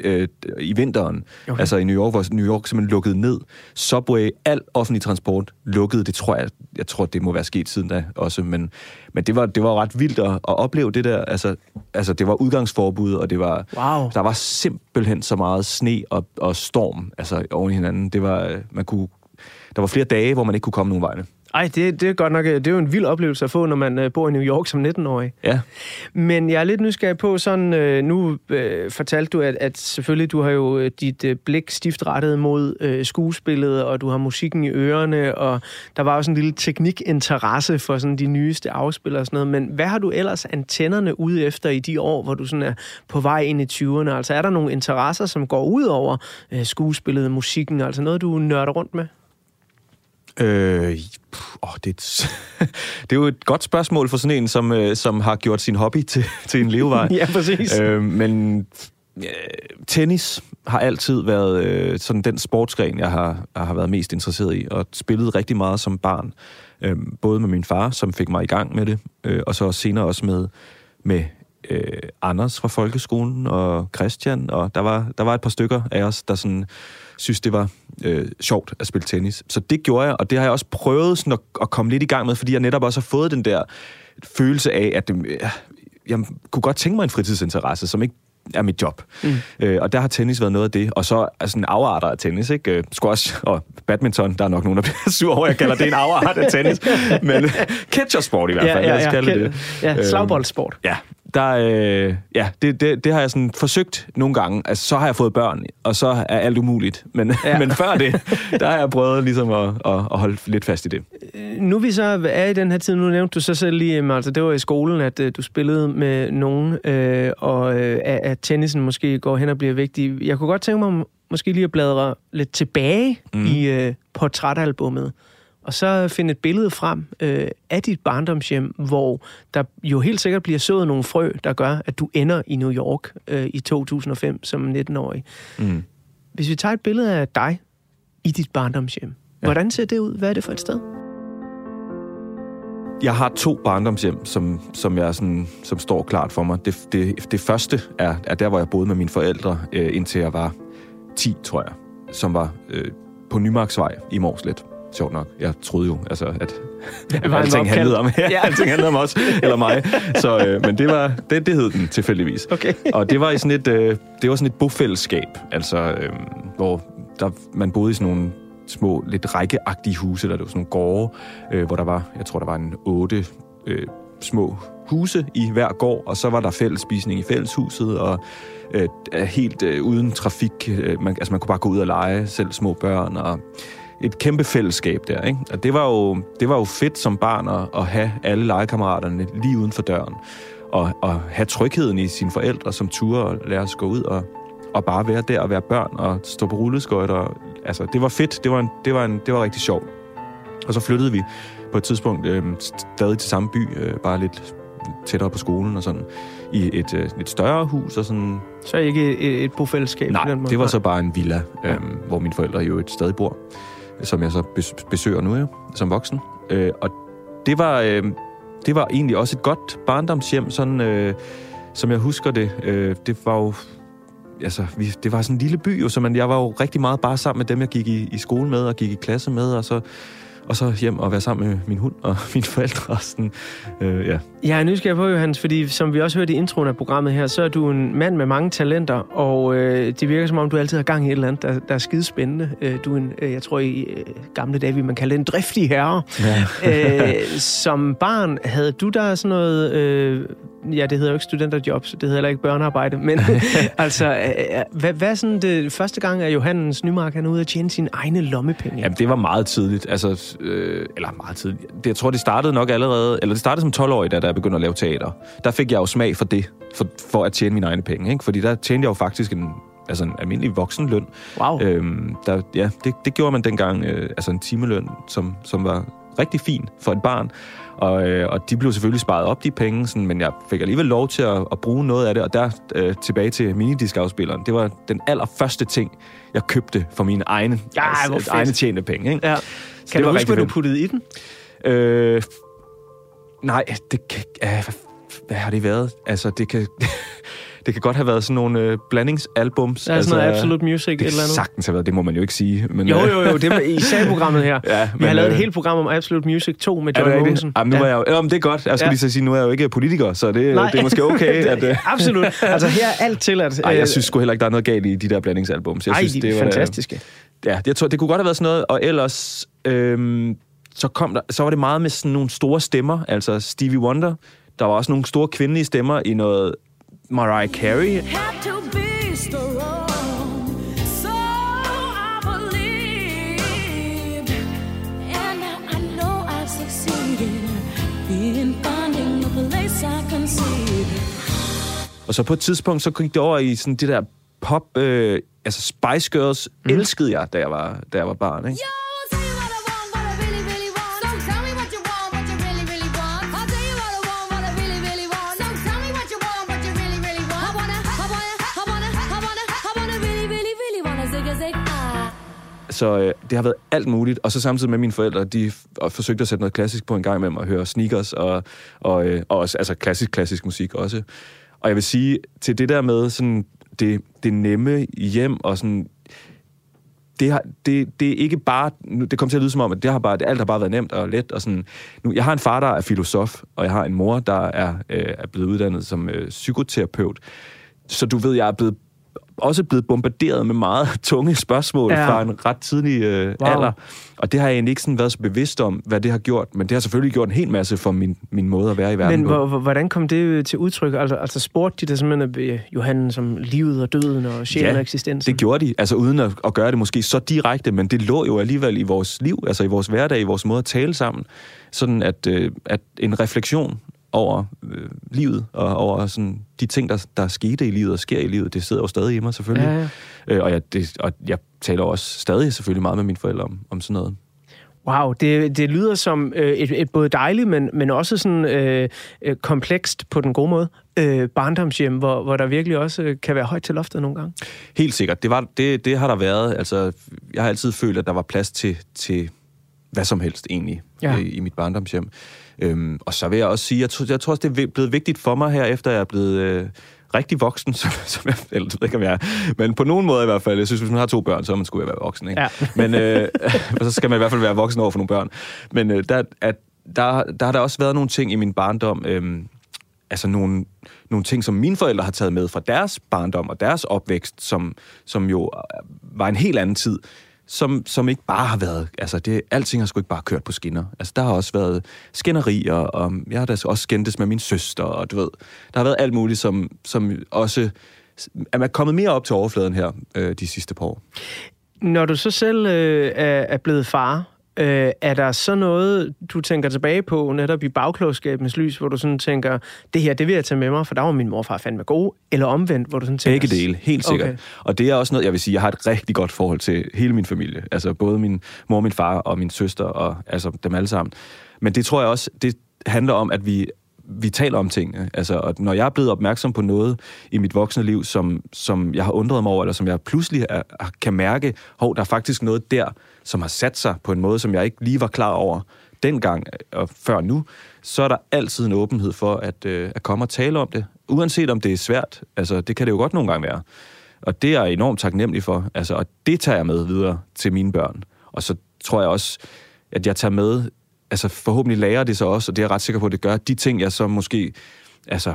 øh, i vinteren, Okay. altså i New York, hvor New York simpelthen lukkede ned. Subway, al offentlig transport lukkede. Det tror jeg, jeg tror, det må være sket siden da også, men, men det, var, det var ret vildt at, at opleve det der. Altså, altså, det var udgangsforbud, og det var, Wow. der var simpelthen så meget sne og, og storm altså, oven i hinanden. Det var, øh, man kunne, der var flere dage, hvor man ikke kunne komme nogen vegne. Ej, det, det er godt nok, det er jo en vild oplevelse at få, når man øh, bor i New York som 19-årig. Ja. Men jeg er lidt nysgerrig på sådan, øh, nu øh, fortalte du, at, at selvfølgelig du har jo øh, dit øh, blik stift rettet mod øh, skuespillet, og du har musikken i ørerne, og der var også en lille teknikinteresse for sådan de nyeste afspillere og sådan noget. Men hvad har du ellers antennerne ude efter i de år, hvor du sådan er på vej ind i 20'erne? Altså er der nogle interesser, som går ud over øh, skuespillet, musikken, altså noget, du nørder rundt med? Øh, det, er et, det er jo et godt spørgsmål for sådan en, som, øh, som har gjort sin hobby til, til en levevej. Ja, præcis. Øh, men øh, tennis har altid været øh, sådan den sportsgren, jeg har, har været mest interesseret i, og spillet rigtig meget som barn. Øh, både med min far, som fik mig i gang med det, øh, og så senere også med, med øh, Anders fra folkeskolen, og Christian, og der var, der var et par stykker af os, der sådan synes, det var øh, sjovt at spille tennis. Så det gjorde jeg, og det har jeg også prøvet sådan at, at komme lidt i gang med, fordi jeg netop også har fået den der følelse af, at øh, jeg kunne godt tænke mig en fritidsinteresse, som ikke er mit job. Mm. Øh, og der har tennis været noget af det. Og så er sådan afarter af tennis, ikke? Øh, Squash og badminton, der er nok nogen, der bliver sur over, jeg kalder det en afart af tennis. Men catchersport i hvert fald, lad os kalde det. Ja, Øhm, slagboldsport. Ja, der, øh, ja det, det, det har jeg sådan forsøgt nogle gange. Altså, så har jeg fået børn, og så er alt umuligt. Men, Ja. men før det, der har jeg prøvet ligesom at, at, at holde lidt fast i det. nu vi så er i den her tid, nu nævnte du så selv lige, Emma, altså det var i skolen, at øh, du spillede med nogen, øh, og øh, at, tennisen måske går hen og bliver vigtig. Jeg kunne godt tænke mig måske lige at bladre lidt tilbage mm. I øh, portrætalbummet, og så finde et billede frem øh, af dit barndomshjem, hvor der jo helt sikkert bliver sået nogle frø, der gør, at du ender i New York øh, i 2005 som 19-årig. Mm. Hvis vi tager et billede af dig i dit barndomshjem, ja. hvordan ser det ud? Hvad er det for et sted? Jeg har to barndomshjem, som, som, jeg sådan, som står klart for mig. Det, det, det første er, er der, hvor jeg boede med mine forældre, øh, indtil jeg var 10, tror jeg, som var øh, på Nymarksvej i Morslet. Sjovt nok. Jeg troede jo, altså, at Det var alting handlede om, ja, Ja. alting handlede om os, eller mig. Så, øh, men det, var, det, det hed den tilfældigvis. Okay. Og det var, i sådan et, øh, det var sådan et bofællesskab, altså, øh, hvor der, man boede i sådan nogle små, lidt rækkeagtige huse, der var sådan nogle gårde, øh, hvor der var, jeg tror, der var en otte øh, små huse i hver gård, og så var der fællesspisning i fælleshuset, og øh, helt øh, uden trafik. Øh, man, altså, man kunne bare gå ud og lege, selv små børn, og et kæmpe fællesskab der, ikke? Og det var jo, det var jo fedt som barn at, at have alle legekammeraterne lige uden for døren, og, og have trygheden i sine forældre, som turde og lære os gå ud og, og bare være der og være børn og stå på rulleskøjter. Altså, det var fedt. Det var, en, det var, en, det var rigtig sjovt. Og så flyttede vi på et tidspunkt øh, stadig til samme by, øh, bare lidt tættere på skolen og sådan, i et, øh, et større hus og sådan. Så ikke et, et bofællesskab? på Nej, den måde. det var så bare en villa, øh, hvor mine forældre jo et stadig bor, som jeg så besøger nu jo, som voksen. Øh, og det var, øh, det var egentlig også et godt barndomshjem, sådan, øh, som jeg husker det. Øh, det var jo altså, vi, det var sådan en lille by, jo, så man, jeg var jo rigtig meget bare sammen med dem, jeg gik i, i skole med og gik i klasse med, og så og så hjem og være sammen med min hund og mine forældre. Og sådan, øh, ja. Jeg er nysgerrig på, Johannes, fordi som vi også hørte i introen af programmet her, så er du en mand med mange talenter, og øh, det virker som om, du altid har gang i et eller andet, der, der er skidespændende. Øh, du er en, øh, jeg tror i øh, gamle dage, ville man kalde en driftig herre. Ja. øh, som barn, havde du der sådan noget, øh, ja, det hedder jo ikke studenterjobs, det hedder heller ikke børnearbejde, men altså, øh, hvad, hvad er sådan det første gang, at Johannes Nymark han er ude at tjene sine egne lommepenge? Jamen, det var meget tidligt. Altså, øh, eller meget tidligt. Det, jeg tror, det startede nok allerede... Eller det startede som 12-årig, da, jeg begyndte at lave teater. Der fik jeg jo smag for det, for, for at tjene mine egne penge. Ikke? Fordi der tjente jeg jo faktisk en, altså en almindelig voksenløn. Wow. Øhm, der, ja, det, det gjorde man dengang. Øh, altså en timeløn, som, som var rigtig fin for et barn. Og, øh, og de blev selvfølgelig sparet op, de penge, sådan, men jeg fik alligevel lov til at, at bruge noget af det. Og der øh, tilbage til minidiskafspilleren. Det var den allerførste ting, jeg købte for mine egne, Ja, altså, egne tjente penge. Ikke? Ja. Kan du huske, hvad du puttede i den? Øh, nej, det kan... Øh, hvad, hvad har det været? Altså, det kan... det kan godt have været sådan nogle øh, blandingsalbums. Ja, sådan noget Absolute Music, det et eller andet. sagtens have været, det må man jo ikke sige. Men, Jo, øh, jo, jo, det var i sagprogrammet her. Ja, Vi men, har lavet et øh, helt program om Absolute Music 2 med Er John? Mogensen. Jamen, nu Ja. er jeg jo, jamen, det er godt. Jeg skulle Ja. ja. lige så sige, nu er jeg jo ikke politiker, så det, Nej. det er måske okay. at, øh, Absolut. Altså her er alt tilladt. Ej, Øh, jeg synes sgu heller ikke, der er noget galt i de der blandingsalbums. Jeg Ej, synes, de er det var, fantastiske. Ja, jeg tror, det kunne godt have været sådan noget. Og ellers, øhm, så, kom der, så var det meget med sådan nogle store stemmer. Altså Stevie Wonder. Der var også nogle store kvindelige stemmer i noget Mariah Carey. Og så på et tidspunkt, så gik det over i sådan det der pop... Øh, altså Spice Girls mm. elskede jeg, da jeg var, da jeg var barn, ikke? Så øh, det har været alt muligt. Og så samtidig med mine forældre, de f- forsøgte at sætte noget klassisk på en gang imellem og høre sneakers og, og, øh, og også, altså klassisk, klassisk musik også. Og jeg vil sige, til det der med sådan det, det nemme hjem og sådan det, har, det, det er ikke bare... Nu, det kommer til at lyde som om, at det har bare, det, alt har bare været nemt og let. Og sådan. Nu, jeg har en far, der er filosof, og jeg har en mor, der er, øh, er blevet uddannet som øh, psykoterapeut. Så du ved, jeg er blevet, også blevet bombarderet med meget tunge spørgsmål Ja. ja. fra en ret tidlig øh, Wow. alder. Og det har jeg egentlig ikke sådan været så bevidst om, hvad det har gjort. Men det har selvfølgelig gjort en hel masse for min, min måde at være i verden Men på. hvor, hvor- hvordan kom det øh, til udtryk? Altså, altså spurgte de det simpelthen af Johan som livet og døden og sjælen og eksistensen? det gjorde de. Altså uden at, at gøre det måske så direkte, men det lå jo alligevel i vores liv, altså i vores hverdag, i vores måde at tale sammen. Sådan at, øh, at en refleksion over øh, livet og over sådan, de ting, der, der skete i livet og sker i livet, det sidder jo stadig i mig selvfølgelig. Ja, ja. Øh, og, jeg, det, og jeg taler også stadig selvfølgelig meget med mine forældre om, om sådan noget. Wow, det, det lyder som øh, et, et både dejligt, men, men også sådan øh, øh, komplekst på den gode måde. Øh, barndomshjem, hvor, hvor der virkelig også øh, kan være højt til loftet nogle gange. Helt sikkert. Det, var, det, det har der været. Altså, jeg har altid følt, at der var plads til, til hvad som helst egentlig Ja. i, i mit barndomshjem. Øhm, og så vil jeg også sige, jeg jeg tror også, det er blevet vigtigt for mig her, efter jeg er blevet øh, rigtig voksen, som, som jeg, eller, det ved ikke, om jeg er, men på nogen måde i hvert fald. Jeg synes, hvis man har to børn, så er man skulle være voksen, ikke? Ja. Men øh, så skal man i hvert fald være voksen over for nogle børn. Men øh, der, at, der, der har der også været nogle ting i min barndom, øh, altså nogle, nogle ting, som mine forældre har taget med fra deres barndom og deres opvækst, som, som jo øh, var en helt anden tid, som, som ikke bare har været, altså det, alting har sgu ikke bare kørt på skinner. Altså der har også været skænderier, og jeg har da også skændtes med min søster, og du ved, der har været alt muligt, som, som også er man kommet mere op til overfladen her øh, de sidste par år. Når du så selv øh, er, er blevet far, øh, er der så noget, du tænker tilbage på, netop i bagklogskabens lys, hvor du sådan tænker, det her, det vil jeg tage med mig, for der var min morfar fandme god, eller omvendt, hvor du sådan tænker... Begge dele, helt sikkert. Okay. Og det er også noget, jeg vil sige, jeg har et rigtig godt forhold til hele min familie. Altså både min mor, min far og min søster, og altså dem alle sammen. Men det tror jeg også, det handler om, at vi vi taler om tingene. Altså, og når jeg er blevet opmærksom på noget i mit voksne liv, som, som jeg har undret mig over, eller som jeg pludselig er, kan mærke, hov, der er faktisk noget der, som har sat sig på en måde, som jeg ikke lige var klar over dengang øh, og før nu, så er der altid en åbenhed for at, øh, at komme og tale om det. Uanset om det er svært. Altså, det kan det jo godt nogle gange være. Og det er jeg enormt taknemmelig for. Altså, og det tager jeg med videre til mine børn. Og så tror jeg også, at jeg tager med, altså forhåbentlig lærer det så også, og det er jeg ret sikker på, at det gør, de ting, jeg så måske, altså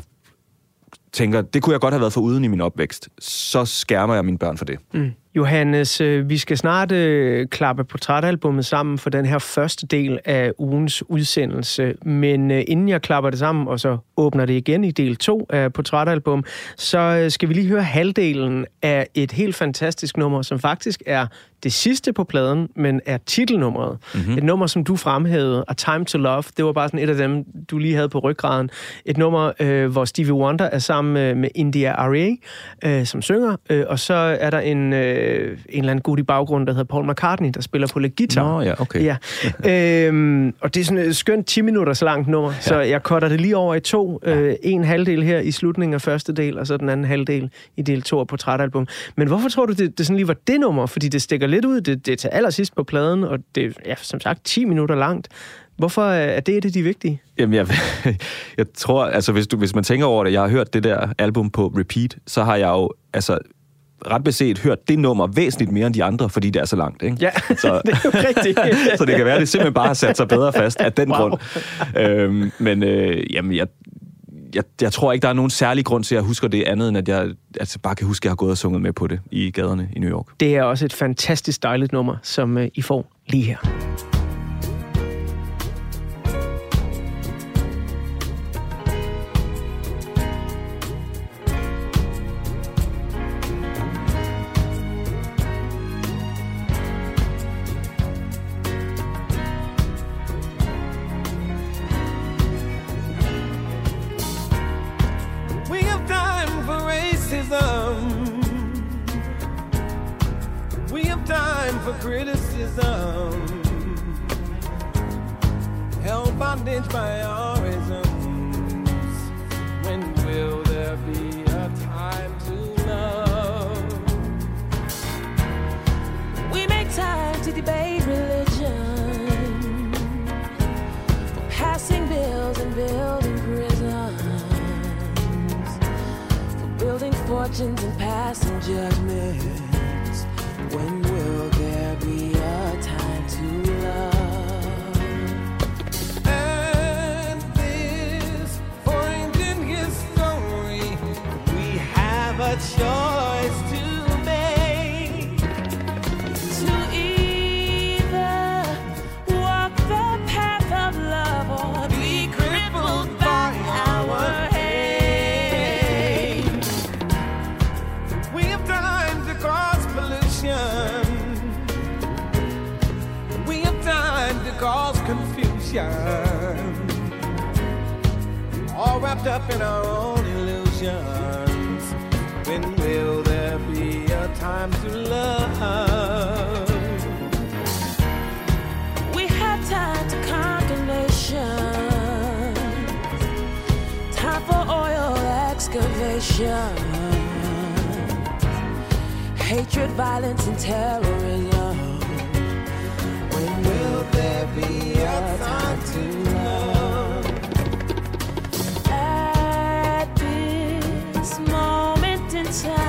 tænker, det kunne jeg godt have været for uden i min opvækst, så skærmer jeg mine børn for det. Mm. Johannes, øh, vi skal snart øh, klappe portrætalbummet sammen for den her første del af ugens udsendelse. Men øh, inden jeg klapper det sammen, og så åbner det igen i del 2 af portrætalbum, så øh, skal vi lige høre halvdelen af et helt fantastisk nummer, som faktisk er det sidste på pladen, men er titelnummeret. Mm-hmm. Et nummer, som du fremhævede, A Time to Love, det var bare sådan et af dem, du lige havde på ryggraden. Et nummer, øh, hvor Stevie Wonder er sammen med, med India Arie, øh, som synger, øh, og så er der en, øh, en eller anden gut i baggrunden, der hedder Paul McCartney, der spiller på lidt guitar. Nå, ja, okay. Ja. øhm, og det er sådan et skønt 10 minutters langt nummer, ja. så jeg cutter det lige over i to. Øh, en halvdel her i slutningen af første del, og så den anden halvdel i del to af portrætalbum. Men hvorfor tror du, det, det sådan lige var det nummer? Fordi det stikker lidt ud. Det, det er til allersidst på pladen, og det er ja, som sagt 10 minutter langt. Hvorfor er det et af de vigtige? Jamen, jeg, jeg tror, altså hvis, du, hvis man tænker over det, jeg har hørt det der album på repeat, så har jeg jo, altså ret beset hørt det nummer væsentligt mere end de andre, fordi det er så langt. Ikke? Ja, så, det er jo rigtigt. så det kan være, at det simpelthen bare har sat sig bedre fast af den Wow. grund. Øhm, men øh, jamen, jeg, jeg, jeg tror ikke, der er nogen særlig grund til, at jeg husker det andet, end at jeg altså, bare kan huske, at jeg har gået og sunget med på det i gaderne i New York. Det er også et fantastisk dejligt nummer, som øh, I får lige her. For criticism. Held bondage by our isms. When will there be a time to love? We make time to debate religion. For passing bills and building prisons. For building fortunes and passing judgments. Confusion. All wrapped up in our own illusions. Time to love? We have time to condemnation, time for oil excavation, hatred, violence, and terrorism. When will there be a time to love? At this moment in time,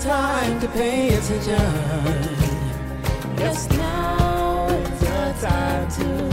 time to pay attention. Yes, now is the time to